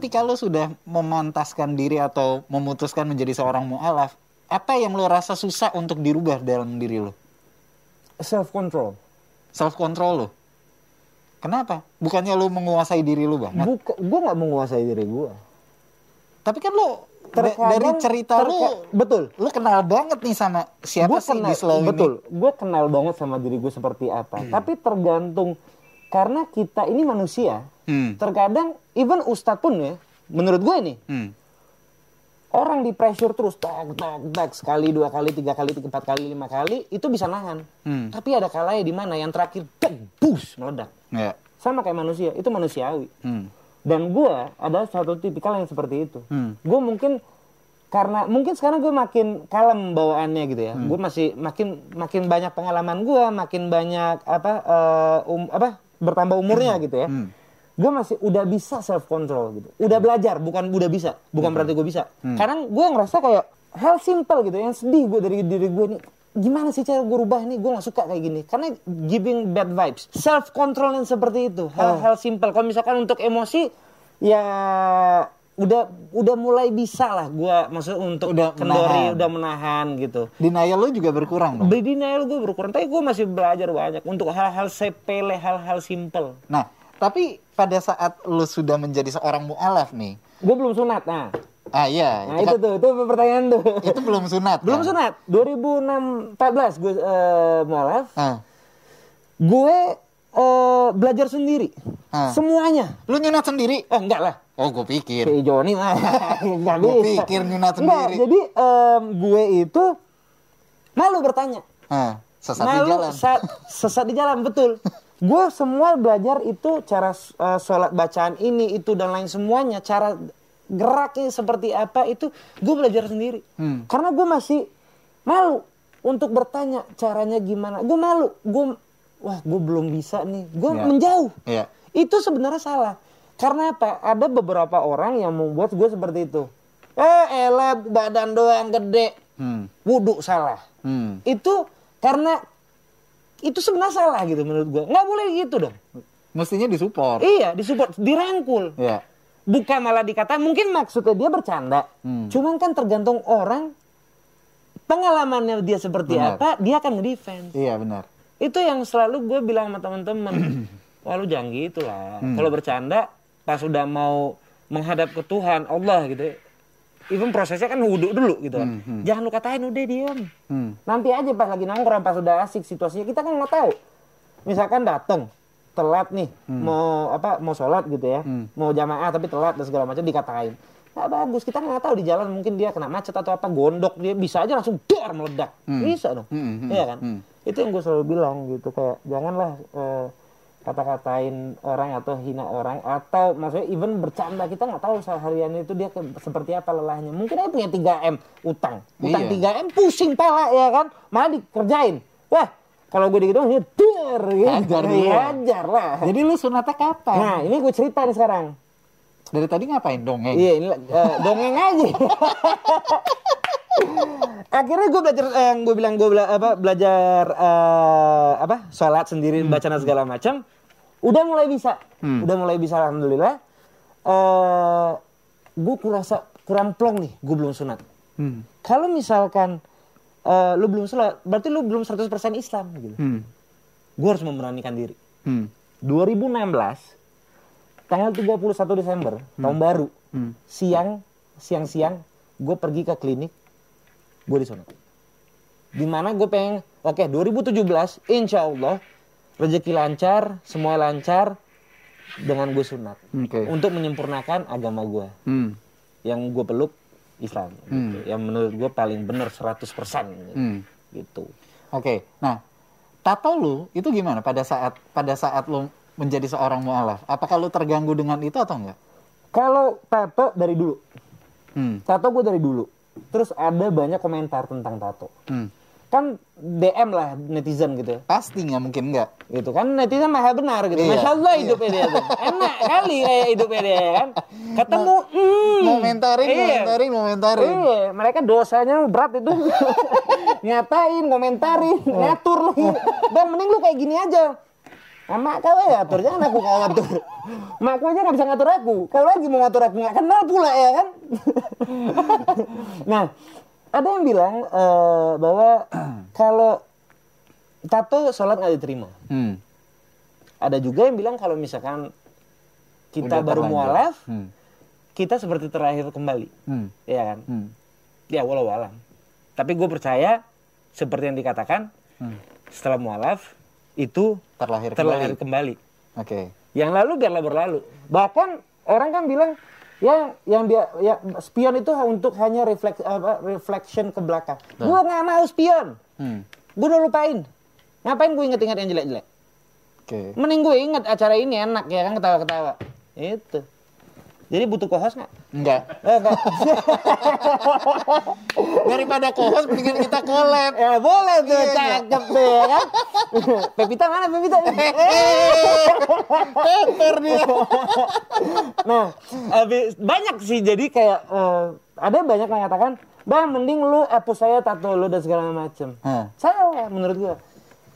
ketika lo sudah memantaskan diri atau memutuskan menjadi seorang mu'alaf, apa yang lo rasa susah untuk dirubah dalam diri lo? Self control. Self control lo. Kenapa? Bukannya lo menguasai diri lo banget. Buka, gue nggak menguasai diri gue. Tapi kan lo da- Terkadang- dari cerita terka- lo, betul. lo kenal banget nih sama siapa Gua sih kenal, di slow betul. Gue kenal banget sama diri gue seperti apa. Tapi tergantung karena kita ini manusia. Hmm. Terkadang even ustadz pun ya, menurut gue nih Hmm. orang di pressure terus tak tak tak sekali dua kali tiga kali tiga empat kali lima kali itu bisa nahan. Hmm. Tapi ada kalanya di mana yang terakhir tak bus meledak. Ya. Sama kayak manusia itu manusiawi. Hmm. Dan gue adalah satu tipikal yang seperti itu. Hmm. Gue mungkin karena mungkin sekarang gue makin kalem bawaannya gitu ya. Gue masih makin makin banyak pengalaman gue, makin banyak apa eh, um, apa bertambah umurnya gitu ya. Hmm. Gue masih udah bisa self control gitu. Udah belajar, bukan udah bisa, bukan berarti gue bisa. Karena gue ngerasa kayak hal simple gitu yang sedih gue dari diri gue nih. Gimana sih cara gue rubah ini? Gue gak suka kayak gini. Karena giving bad vibes. Self control yang seperti itu. Hal-hal simple. Kalau misalkan untuk emosi ya udah udah mulai bisa lah gue maksud untuk Udah kendori menahan. udah menahan gitu Denial lo juga berkurang dong. denial gue berkurang tapi gue masih belajar banyak untuk hal-hal sepele hal-hal simple Nah, tapi pada saat lo sudah menjadi seorang mu'alaf nih, gue belum sunat nah ah iya, nah itu, itu tuh itu pertanyaan tuh kan- itu belum sunat. belum kan? sunat 2006 14 gue uh, mualaf Ah. gue eh, belajar sendiri Ah. semuanya Lu nyunat sendiri? eh enggak lah Oh, gue pikir. si Joni mah nggak Gua bisa pikir nyunat Enggak, sendiri. jadi em, gue itu malu bertanya Ah, sesat malu di jalan. sa- sesat di jalan betul gue semua belajar itu cara eh, sholat bacaan ini itu dan lain semuanya cara geraknya seperti apa itu gue belajar sendiri Hmm. karena gue masih malu untuk bertanya caranya gimana gue malu gue wah gue belum bisa nih gue Ya. menjauh Iya. itu sebenarnya salah karena apa ada beberapa orang yang membuat gue seperti itu eh elah badan doang gede Hmm. wudhu salah Hmm. itu karena itu sebenarnya salah gitu menurut gue nggak boleh gitu dong Mestinya disupport. iya disupport dirangkul Iya. bukan malah dikata mungkin maksudnya dia bercanda Hmm. cuman kan tergantung orang pengalamannya dia seperti Benar. apa dia akan nge-defense Iya, benar. Itu yang selalu gue bilang sama teman-teman wah lu jangan gitu lah. Hmm. kalau bercanda pas udah mau menghadap ke Tuhan Allah gitu ya, even prosesnya kan wudhu dulu gitu kan. Jangan lu katain udah diem Hmm. nanti aja pas lagi nongkrong pas udah asik situasinya kita kan nggak tahu. Misalkan datang telat nih mau apa mau sholat gitu ya. Mau jamaah tapi telat dan segala macam dikatain. Nggak bagus kita nggak tahu di jalan mungkin dia kena macet atau apa gondok dia bisa aja langsung dar meledak. Bisa dong. Hmm, hmm, iya kan? hmm. Itu yang gue selalu bilang gitu kayak janganlah eh, kata-katain orang atau hina orang atau maksudnya even bercanda kita nggak tahu seharian itu dia ke- seperti apa lelahnya mungkin dia punya 3 m utang utang Iya. 3 m pusing pala ya kan malah dikerjain wah kalau gue digituin dia der gitu Hajar. Ya, hajar lah Jadi lu sunatnya kapan? nah ini gue cerita nih sekarang Dari tadi ngapain dongeng? Iya, ini eh, dongeng aja. Akhirnya gue belajar eh, yang gue bilang gue bela, apa belajar eh, apa sholat sendiri baca dan segala macam. Udah mulai bisa, udah mulai bisa alhamdulillah. Eh, gue kurasa kurang plong nih, gue belum sunat. Hmm. Kalau misalkan eh, lu belum sholat, berarti lu belum 100% Islam gitu. Hmm. Gue harus memberanikan diri. Hmm. 2016 tanggal 31 Desember tahun baru Hmm. siang siang siang gue pergi ke klinik gue disunat di mana gue pengen oke 2017 insya Allah rezeki lancar semua lancar dengan gue sunat Oke. untuk menyempurnakan agama gue Hmm. yang gue peluk Islam gitu. yang menurut gue paling benar 100% gitu. Hmm. gitu Oke. Nah, tato lu itu gimana pada saat pada saat lu menjadi seorang mualaf? Apakah lu terganggu dengan itu atau enggak? kalau tato dari dulu Hmm. tato gue dari dulu terus ada banyak komentar tentang tato Hmm. kan DM lah netizen gitu Pasti nggak mungkin enggak. gitu kan netizen maha benar gitu Iya, masya allah hidupnya dia tuh enak kali kayak hidupnya dia ya kan ketemu hmm, Momentarin, iya. momentarin, momentarin. Iya, mereka dosanya berat itu. Ngatain, komentarin, ngatur lagi. Dan mending lu kayak gini aja. Mak kau ya atur, jangan aku kau atur. Mak kau aja nggak bisa ngatur aku. Kalau lagi mau ngatur aku nggak kenal pula ya kan. nah, ada yang bilang eh, bahwa kalau tato sholat nggak diterima. Hmm. Ada juga yang bilang kalau misalkan kita Udah baru mualaf, Hmm. kita seperti terlahir kembali. Hmm. Iya kan? Hmm. Ya walau alam. Tapi gue percaya seperti yang dikatakan Hmm. setelah mualaf itu Terlahir, terlahir kembali. kembali. Oke. Yang lalu biarlah berlalu. Bahkan orang kan bilang ya yang dia ya spion itu untuk hanya refleks apa, reflection ke belakang. Gue nggak mau spion. Hmm. Gue udah lupain. Ngapain gue inget-inget yang jelek-jelek? Oke. Mending gue inget acara ini enak ya kan ketawa-ketawa. Itu. Jadi butuh co-host nggak? Enggak. Eh, nggak. Daripada kohos mendingan kita collab. ya boleh tuh, Iya, cakep tuh ya kan. Pepita mana Pepita? Pepper dia. nah, habis banyak sih jadi kayak eh, ada banyak yang mengatakan, "Bang, mending lu hapus saya tato lu dan segala macem." Hah. Salah menurut gua.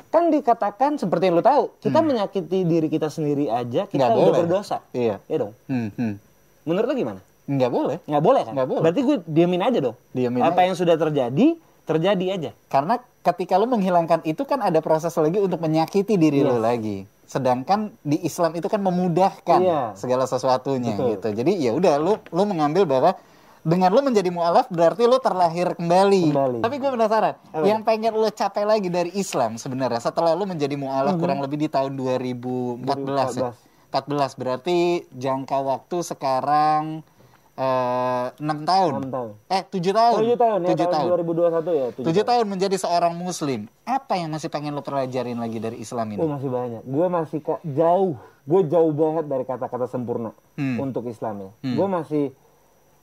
Kan dikatakan seperti yang lu tahu, kita menyakiti diri kita sendiri aja, kita udah boleh. berdosa. Iya. Iya dong. Hmm. Hmm. Menurut lu gimana? Enggak boleh. Nggak boleh kan? Nggak boleh. Berarti gue diamin aja dong. Diamin Apa aja. yang sudah terjadi, terjadi aja. Karena ketika lu menghilangkan itu kan ada proses lagi untuk menyakiti diri Yes. lagi. Sedangkan di Islam itu kan memudahkan Iya. segala sesuatunya Betul. gitu. Jadi ya udah lu lu mengambil bahwa dengan lu menjadi mualaf berarti lu terlahir kembali. Kembali. Tapi gue penasaran, Apa? yang pengen lu capai lagi dari Islam sebenarnya setelah lu menjadi mualaf kurang lebih di tahun 2014 ya. 14 berarti jangka waktu sekarang eh, 6 tahun. Enam tahun. Eh 7 tahun. 7 tahun ya, 7 tahun, tahun. 2021 ya. tujuh Tujuh tahun menjadi seorang muslim. Apa yang masih pengen lo pelajarin lagi dari Islam ini? Oh masih banyak. Gue masih ka- jauh. Gue jauh banget dari kata-kata sempurna Hmm. untuk Islam ya. Gue masih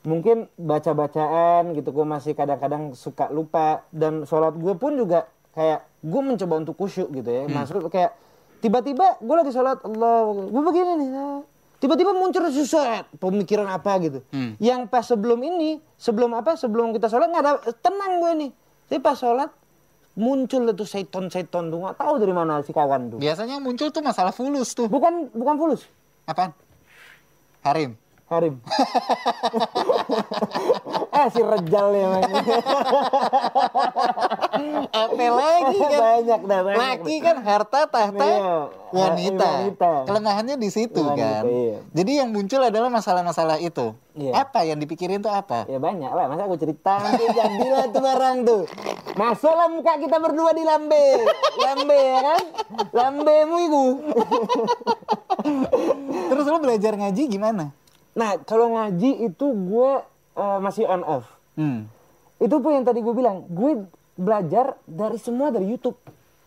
mungkin baca-bacaan gitu. Gue masih kadang-kadang suka lupa dan sholat gue pun juga kayak gue mencoba untuk khusyuk gitu ya. Maksud kayak tiba-tiba gue lagi sholat Allah, gue begini nih. Tiba-tiba muncul sesuatu pemikiran apa gitu. Hmm. Yang pas sebelum ini, sebelum apa? Sebelum kita sholat nggak ada tenang gue nih. Tapi pas sholat muncul itu seton-seton tuh nggak tahu dari mana si kawan tuh. Biasanya muncul tuh masalah fulus tuh. Bukan bukan fulus, Apaan? Harim. Harim. eh si Rejal ya man. Apa lagi kan? banyak dah banyak. Laki kan harta tahta Iya. wanita. Wanita. Kelemahannya di situ Wanita, kan. iya. Jadi yang muncul adalah masalah-masalah itu. Iya. Apa yang dipikirin tuh apa? Ya banyak lah, masa aku cerita nanti jadilah tuh barang tuh. Masuklah muka kita berdua di lambe. Lambe ya kan? Lambemu itu. Terus lo belajar ngaji gimana? Nah, kalau ngaji itu gue eh, masih on off. Hmm. Itu pun yang tadi gue bilang, gue belajar dari semua dari YouTube.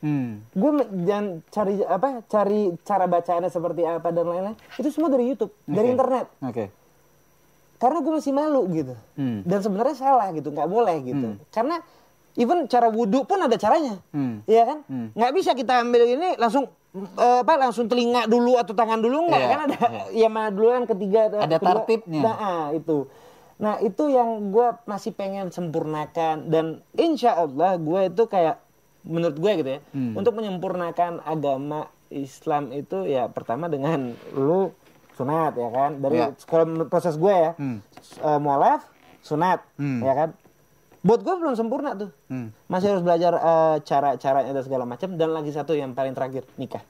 Hmm. gue jangan cari apa cari cara bacaannya seperti apa dan lain-lain itu semua dari YouTube dari Oke. internet Oke. karena gue masih malu gitu Hmm. dan sebenarnya salah gitu nggak boleh gitu karena even cara wudhu pun ada caranya Hmm. Iya kan Hmm. nggak bisa kita ambil ini langsung eh, apa langsung telinga dulu atau tangan dulu nggak Iya, kan ada ya mana dulu yang ketiga Ada kedua. tertibnya. nah ah, itu nah itu yang gue masih pengen sempurnakan dan insya Allah gue itu kayak menurut gue gitu ya Hmm. untuk menyempurnakan agama Islam itu ya pertama dengan lu sunat ya kan dari Ya. kalau proses gue ya Hmm. eh, mualaf sunat Hmm. ya kan buat gue belum sempurna tuh Hmm. masih harus belajar eh, cara-caranya dan segala macam dan lagi satu yang paling terakhir nikah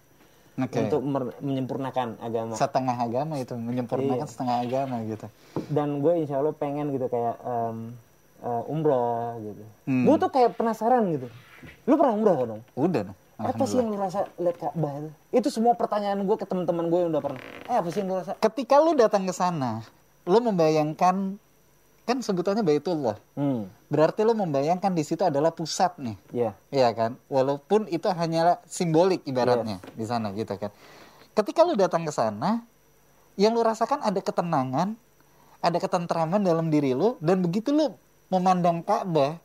Oke. untuk menyempurnakan agama Setengah agama itu menyempurnakan Iya. setengah agama gitu. dan gue insya Allah pengen gitu kayak em, eh, umroh gitu Hmm. gue tuh kayak penasaran gitu lu pernah umroh kan dong Udah dong. apa sih yang lu rasa lihat Ka'bah itu itu semua pertanyaan gue ke teman-teman gue yang udah pernah eh apa sih yang lu rasa Ketika lu datang ke sana, lu membayangkan kan sebutannya Baitullah. hmm Berarti lu membayangkan di situ adalah pusat nih. ya Iya kan? Walaupun itu hanyalah simbolik ibaratnya di sana gitu kan. Ketika lu datang ke sana, yang lu rasakan ada ketenangan, ada ketentraman dalam diri lu dan begitu lu memandang Ka'bah,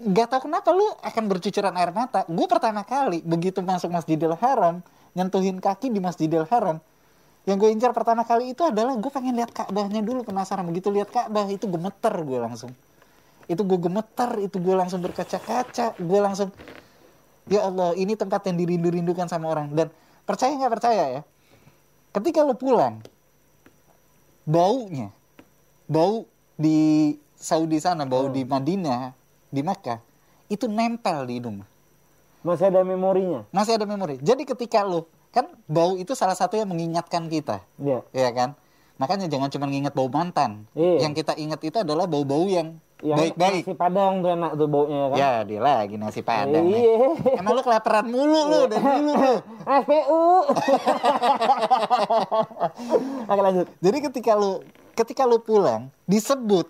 nggak tahu kenapa lu akan bercucuran air mata. Gue pertama kali begitu masuk Masjidil Haram, nyentuhin kaki di Masjidil Haram, yang gue incar pertama kali itu adalah gue pengen lihat Ka'bahnya dulu penasaran. Begitu lihat Ka'bah itu gemeter gue langsung. Itu gue gemeter itu gue langsung berkaca-kaca gue langsung ya Allah ini tempat yang dirindu-rindukan sama orang. Dan percaya nggak percaya ya? Ketika lu pulang baunya bau di Saudi sana bau di Madinah di Makkah itu nempel di hidung. Masih ada memorinya. masih ada memori. Jadi ketika lu kan bau itu salah satu yang mengingatkan kita Iya. ya kan makanya jangan cuma nginget bau mantan Iya. yang kita ingat itu adalah bau-bau yang baik-baik nasi padang tuh enak tuh baunya ya kan. ya dia lagi nasi padang nih. Iya. emang lu kelaparan mulu lu dari dulu lu SPU. Oke lanjut. Jadi ketika lu ketika lu pulang disebut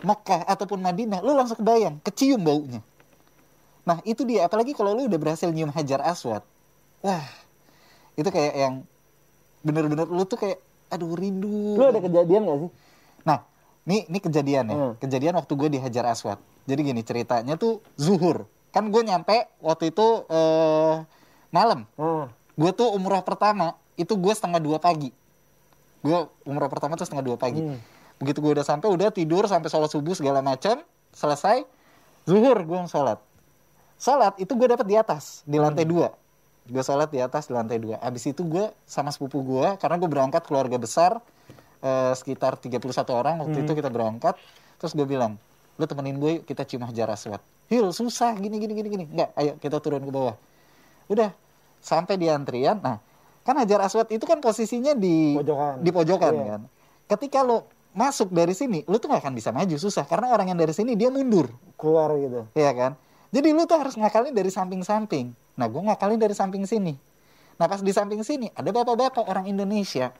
Mekah ataupun Madinah, lu langsung kebayang, kecium baunya. Nah, itu dia apalagi kalau lu udah berhasil nyium Hajar Aswad. Wah. Itu kayak yang bener-bener lu tuh kayak aduh rindu. Lu ada kejadian gak sih? Nah, nih ini kejadian ya. Hmm. Kejadian waktu gue di Hajar Aswad. Jadi gini ceritanya tuh zuhur. Kan gue nyampe waktu itu eh malam. Nah, Gue tuh umroh pertama itu gue setengah dua pagi. Gue umroh pertama tuh setengah dua pagi. Hmm. Begitu gue udah sampai udah tidur sampai sholat subuh segala macam selesai zuhur gue sholat. Sholat itu gue dapat di atas di lantai dua. Gue sholat di atas di lantai dua. Abis itu gue sama sepupu gue karena gue berangkat keluarga besar eh, sekitar 31 orang waktu itu kita berangkat. Terus gue bilang, lu temenin gue kita cium hajar aswad. Hil susah gini gini gini gini. Enggak, ayo kita turun ke bawah. Udah sampai di antrian. Nah, kan hajar aswad itu kan posisinya di Pojokan. di pojokan Iya. kan. Ketika lo masuk dari sini, lu tuh gak akan bisa maju susah karena orang yang dari sini dia mundur, keluar gitu. ya kan? Jadi lu tuh harus ngakalin dari samping-samping. Nah, gue ngakalin dari samping sini. Nah, pas di samping sini ada bapak-bapak orang Indonesia.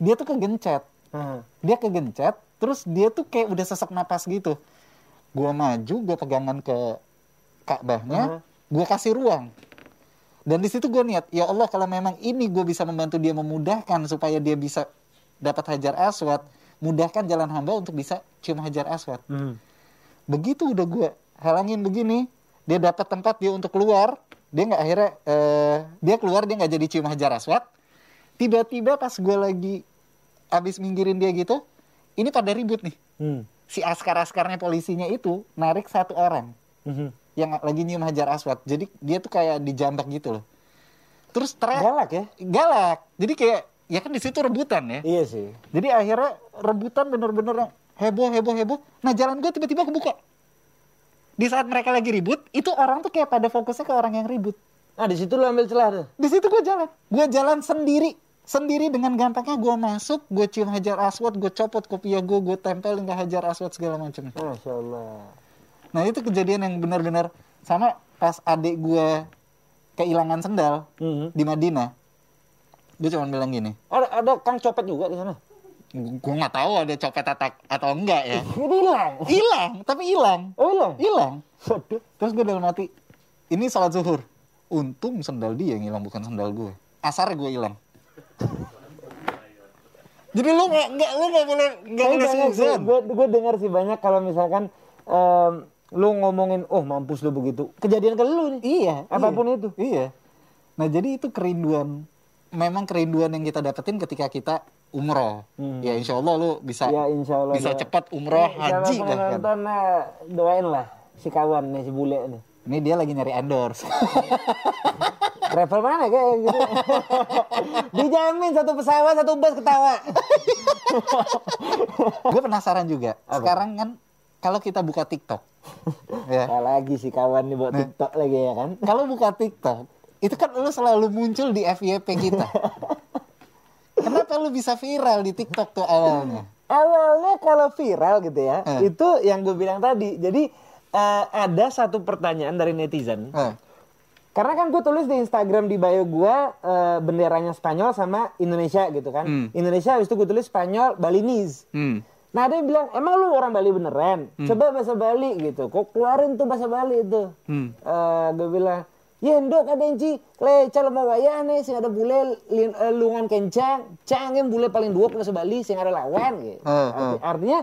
Dia tuh kegencet. Nah, Dia kegencet, terus dia tuh kayak udah sesak napas gitu. Gua maju, gue pegangan ke Ka'bahnya, gue kasih ruang. Dan di situ gue niat, ya Allah kalau memang ini gue bisa membantu dia memudahkan supaya dia bisa dapat hajar aswad, mudahkan jalan hamba untuk bisa cium hajar aswad. hmm. Begitu udah gue halangin begini, dia dapat tempat dia untuk keluar, dia nggak akhirnya eh, dia keluar dia nggak jadi cium hajar aswad. Tiba-tiba pas gue lagi abis minggirin dia gitu, ini pada ribut nih. Hmm. Si askar-askarnya polisinya itu narik satu orang Mhm. yang lagi nyium hajar aswad. Jadi dia tuh kayak dijambak gitu loh. Terus teriak Galak ya? galak. Jadi kayak ya kan di situ rebutan ya. Iya sih. Jadi akhirnya rebutan bener-bener yang heboh heboh heboh. Nah jalan gue tiba-tiba kebuka. Di saat mereka lagi ribut, itu orang tuh kayak pada fokusnya ke orang yang ribut. Nah di situ lu ambil celah tuh. Di situ gue jalan, gue jalan sendiri, sendiri dengan gampangnya gue masuk, gue cium hajar aswad, gue copot kopiah gue, gue tempelin ke hajar aswad segala macam. Masya Allah. Nah itu kejadian yang benar-benar sama pas adik gue kehilangan sendal Mhm. di Madinah. Dia cuma bilang gini, Ada ada kang copet juga di sana. Gue nggak tahu ada copet atak atau enggak ya. Hilang. hilang tapi hilang Oh hilang. hilang terus gue dalam hati ini salat zuhur untung sendal dia yang hilang bukan sendal gue asar gue hilang jadi lu nggak nggak lu nggak boleh nggak boleh suzon gue gue dengar sih banyak kalau misalkan em, lu ngomongin, oh mampus lu begitu. Kejadian ke lu nih. iya Apa pun iya. itu. iya nah jadi itu kerinduan memang kerinduan yang kita dapetin ketika kita umroh Hmm. ya insya Allah lu bisa Ya insya Allah. bisa doa. cepat umroh Eh, haji Siapa bahkan penonton eh, doain lah si kawan nih si bule nih. ini dia lagi nyari endorse Travel mana kayak gitu. Dijamin satu pesawat satu bus ketawa. gue penasaran juga sekarang kan kalau kita buka TikTok ya Nah, lagi si kawan nih buat TikTok lagi ya kan. kalau buka TikTok itu kan lu selalu muncul di FYP kita kenapa lu bisa viral di TikTok tuh awalnya Awalnya kalau viral gitu ya, Eh. itu yang gue bilang tadi. Jadi eh, ada satu pertanyaan dari netizen. Eh, Karena kan gue tulis di Instagram di bio gue eh, benderanya Spanyol sama Indonesia gitu kan. Hmm. Indonesia habis itu gue tulis Spanyol Balinese. hmm. Nah ada yang bilang emang lu orang Bali beneran? Coba bahasa Bali gitu. Kok keluarin tuh bahasa Bali itu? Hmm. Eh, gue bilang Ya ndok ada yang ci, le cal mau wayane sing ada bule lin, eh, lungan kencang, cangin bule paling dua bahasa Bali sing ada lawan gitu. Eh, Arti- Artinya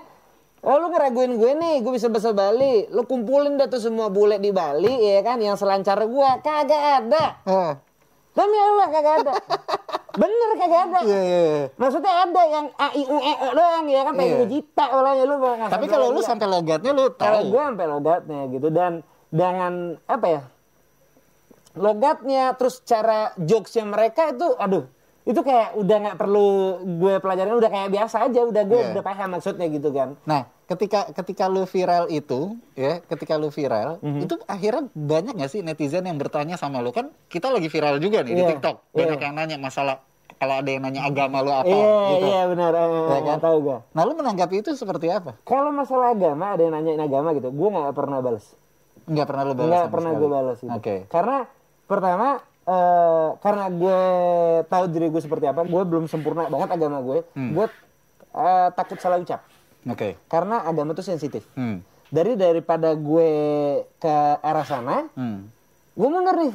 Oh lu ngeraguin gue nih, gue bisa bahasa Bali. Lu kumpulin dah tuh semua bule di Bali ya kan yang selancar gua. Kagak ada. Eh, Demi Allah kagak ada. Bener kagak ada. iya, iya, iya. Maksudnya ada yang A I U E O doang ya kan pengen Iya. gue cita orangnya lu tapi kalau lu gua. sampai logatnya lu kalau tahu gue sampai logatnya gitu dan dengan apa ya? Logatnya terus cara jokesnya mereka itu aduh itu kayak udah nggak perlu gue pelajarin udah kayak biasa aja udah gue Iya. udah paham maksudnya gitu kan Nah, ketika ketika lu viral itu, ya, ketika lu viral, Mhm. itu akhirnya banyak gak sih netizen yang bertanya sama lu kan? Kita lagi viral juga nih di Iya, TikTok. Banyak iya. yang nanya masalah kalau ada yang nanya agama lu apa iya gitu. iya benar eh, Ya kan? tahu gue Nah, lu menanggapi itu seperti apa? kalau masalah agama ada yang nanyain agama gitu gue nggak pernah balas Nggak pernah lu balas nggak pernah sekali? gue balas gitu. Oke. Karena pertama eh, karena gue tahu diri gue seperti apa, gue belum sempurna banget agama gue. Hmm. Gue eh, takut salah ucap. Oke. Karena agama itu sensitif. Hmm. Dari daripada gue ke arah sana, Hmm. gue mundur nih.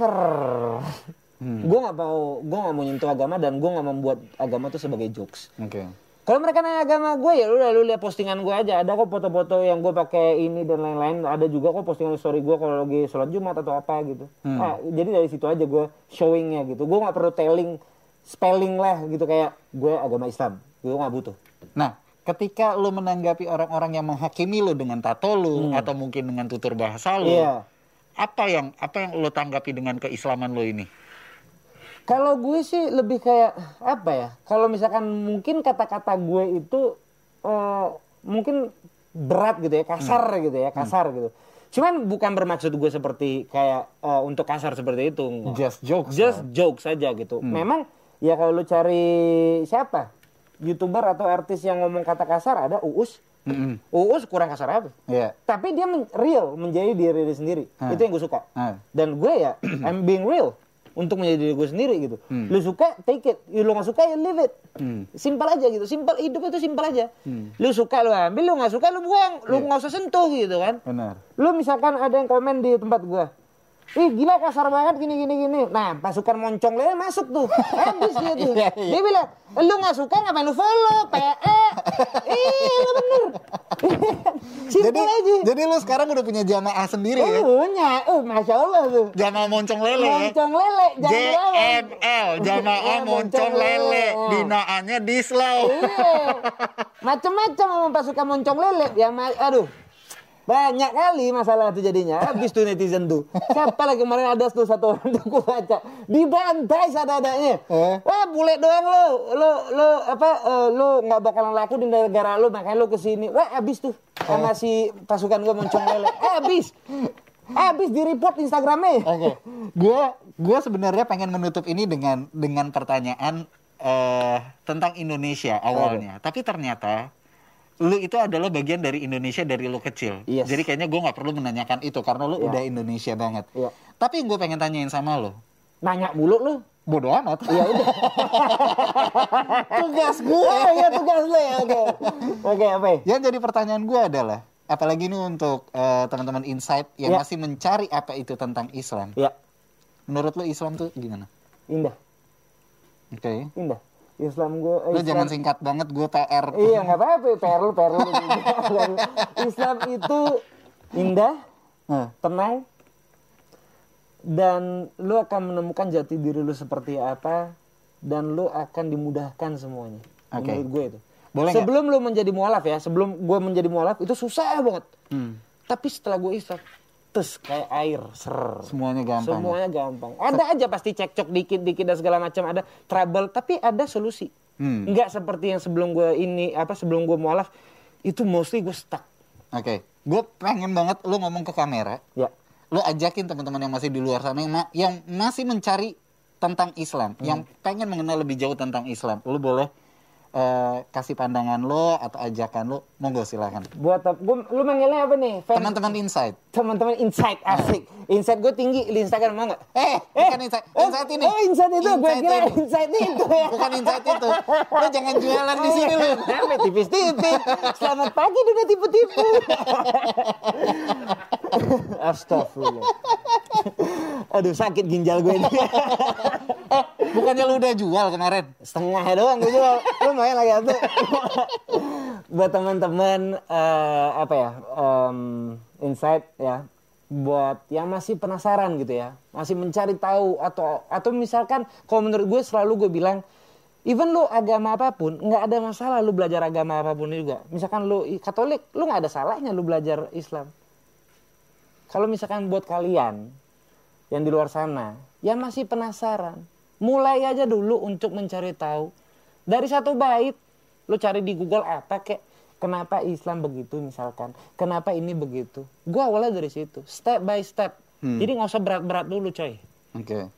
Hmm. Gue nggak mau, gue nggak mau nyentuh agama dan gue nggak membuat agama itu sebagai jokes. Oke. Kalau mereka nanya agama gue ya udah lu lihat postingan gue aja. Ada kok foto-foto yang gue pakai ini dan lain-lain. Ada juga kok postingan story gue kalau lagi sholat jumat atau apa gitu. Hmm. Nah, jadi dari situ aja gue showingnya gitu. Gue nggak perlu telling spelling lah gitu kayak gue agama Islam. Gue nggak butuh. Nah, ketika lu menanggapi orang-orang yang menghakimi lu dengan tato lu atau mungkin dengan tutur bahasa lu, Hmm. Iya. apa yang apa yang lu tanggapi dengan keislaman lu ini? Kalau gue sih lebih kayak apa ya? Kalau misalkan mungkin kata-kata gue itu eh, mungkin berat gitu ya, kasar gitu ya, kasar gitu. Cuman bukan bermaksud gue seperti kayak eh, untuk kasar seperti itu. enggak. Just jokes. Just jokes saja gitu. Memang ya kalau lu cari siapa? YouTuber atau artis yang ngomong kata kasar ada Uus. Mm-mm. Uus kurang kasar apa? Iya. Tapi dia men- real menjadi diri sendiri. Hmm. Itu yang gue suka. Ah. Dan gue ya I'm being real untuk menjadi diri gue sendiri gitu. Hmm. Lu suka take it, lu nggak suka ya leave it. Hmm. Simpel aja gitu. Simpel hidup itu simpel aja. Lu suka lu ambil, lu nggak suka lu buang, lu Iya. nggak usah sentuh gitu kan. Benar. Lu misalkan ada yang komen di tempat gua. Ih gila kasar banget gini gini gini. Nah pasukan moncong lele masuk tuh. Habis dia tuh. Iya, iya. Dia bilang, lu nggak suka ngapain lu follow? PE. Ih. Jadi aja. jadi lu sekarang udah punya jamaah sendiri Oh, ya? punya. Oh masya Allah tuh. Jamaah moncong lele ya? Moncong lele. JML, jamaah Ya, moncong lele, Oh. binaannya di slow. Iya. Macam-macam sama pasukan moncong lele. Ma- aduh. Banyak kali masalah itu jadinya. Habis tuh netizen tuh. Siapa lagi kemarin ada tuh satu orang tuh gue baca. Dibantai sadadanya. Eh? Wah bule doang lo. Lo, lo apa, eh, lo nggak bakalan laku di negara lo. Makanya lo ke sini. Wah habis tuh. Sama si pasukan gue moncong lele. Habis. Habis di report Instagramnya. Oke. Gua gua sebenarnya pengen menutup ini dengan dengan pertanyaan eh tentang Indonesia awalnya. Tapi ternyata lu itu adalah bagian dari Indonesia dari lu kecil. Yes. Jadi kayaknya gua nggak perlu menanyakan itu karena lu Iya. udah Indonesia banget. Iya. Tapi gue pengen tanyain sama lu, Nanya mulu lo. bodoh amat. Ya udah. Tugas gue. Iya tugas lo ya. Oke. Oke apa ya? Yang jadi pertanyaan gue adalah, apalagi ini untuk eh, teman-teman insight yang Ya. masih mencari apa itu tentang Islam. Ya. Menurut lu Islam tuh gimana? Indah. Oke. Indah. Islam gue Lu jangan singkat banget gue PR. Iya nggak apa-apa, perlu perlu. Islam itu indah, tenang, dan lu akan menemukan jati diri lu seperti apa, dan lu akan dimudahkan semuanya. Oke. Menurut gue itu. Boleh sebelum lu menjadi mualaf ya, sebelum gue menjadi mualaf itu susah banget. hmm, Tapi setelah gue Islam, tes kayak air, ser. semuanya gampang. Semuanya gampang. Ada aja pasti cekcok dikit-dikit dan segala macam ada trouble, tapi ada solusi. Hmm. Enggak seperti yang sebelum gue ini apa sebelum gue mualaf itu mostly gue stuck. Oke. Gue pengen banget lu ngomong ke kamera. Ya. Lu ajakin teman-teman yang masih di luar sana yang, ma- yang masih mencari tentang Islam, Hmm. yang pengen mengenal lebih jauh tentang Islam. Lu boleh eh, kasih pandangan lo atau ajakan lo, monggo silakan. Buat gua, lu manggilnya apa nih? Teman-teman insight. teman-teman insight asik. Insight gue tinggi di Instagram mau nggak? Eh, bukan insight. Insight ini. Oh, insight itu. Gue kira ini. insight itu ya. Bukan insight itu. Lo jangan jualan di sini lo. Sampai tipis-tipis. Selamat pagi udah tipu-tipu. Astagfirullah. Aduh sakit ginjal gue ini. Eh, bukannya lo udah jual kemarin? Setengah doang gue jual. Lumayan lagi tuh. Buat teman-teman eh, apa ya? em, insight ya. Buat yang masih penasaran gitu ya, masih mencari tahu atau atau misalkan kalau menurut gue selalu gue bilang even lu agama apa pun nggak ada masalah lu belajar agama apa pun juga. Misalkan lu Katolik, lu nggak ada salahnya lu belajar Islam. Kalau misalkan buat kalian yang di luar sana yang masih penasaran, mulai aja dulu untuk mencari tahu dari satu bait lu cari di Google apa kek kenapa Islam begitu misalkan kenapa ini begitu gua awalnya dari situ step by step jadi nggak usah berat-berat dulu coy Oke.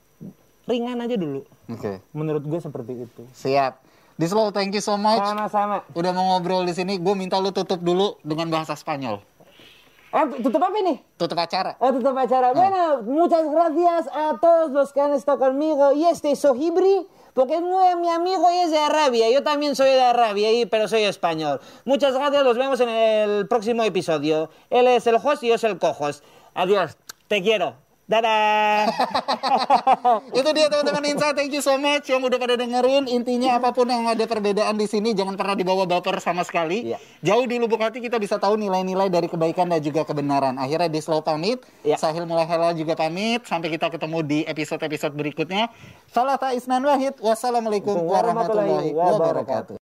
ringan aja dulu Oke. menurut gue seperti itu Siap. Dislow, thank you so much. sama-sama Udah mau ngobrol di sini. Gue minta lu tutup dulu dengan bahasa Spanyol. Eh tutup acara. Tutup acara. Bueno, muchas gracias a todos los que han estado conmigo. Y este Sohibri, porque es mi amigo y es de Arabia. Yo también soy de Arabia, y, pero soy español. Muchas gracias, nos vemos en el próximo episodio. Él es el host y yo soy el cojos. Adiós, te quiero. Dadah. Itu dia teman-teman Insa, thank you so much yang udah pada dengerin. Intinya apa pun yang ada perbedaan di sini jangan pernah dibawa baper sama sekali. Iya. Jauh di lubuk hati kita bisa tahu nilai-nilai dari kebaikan dan juga kebenaran. Akhirnya di slow pamit, Iya. Sahil mulai halal juga pamit. Sampai kita ketemu di episode-episode berikutnya. Salah Isnan Wahid. Wassalamualaikum Warahmatullahi wabarakatuh.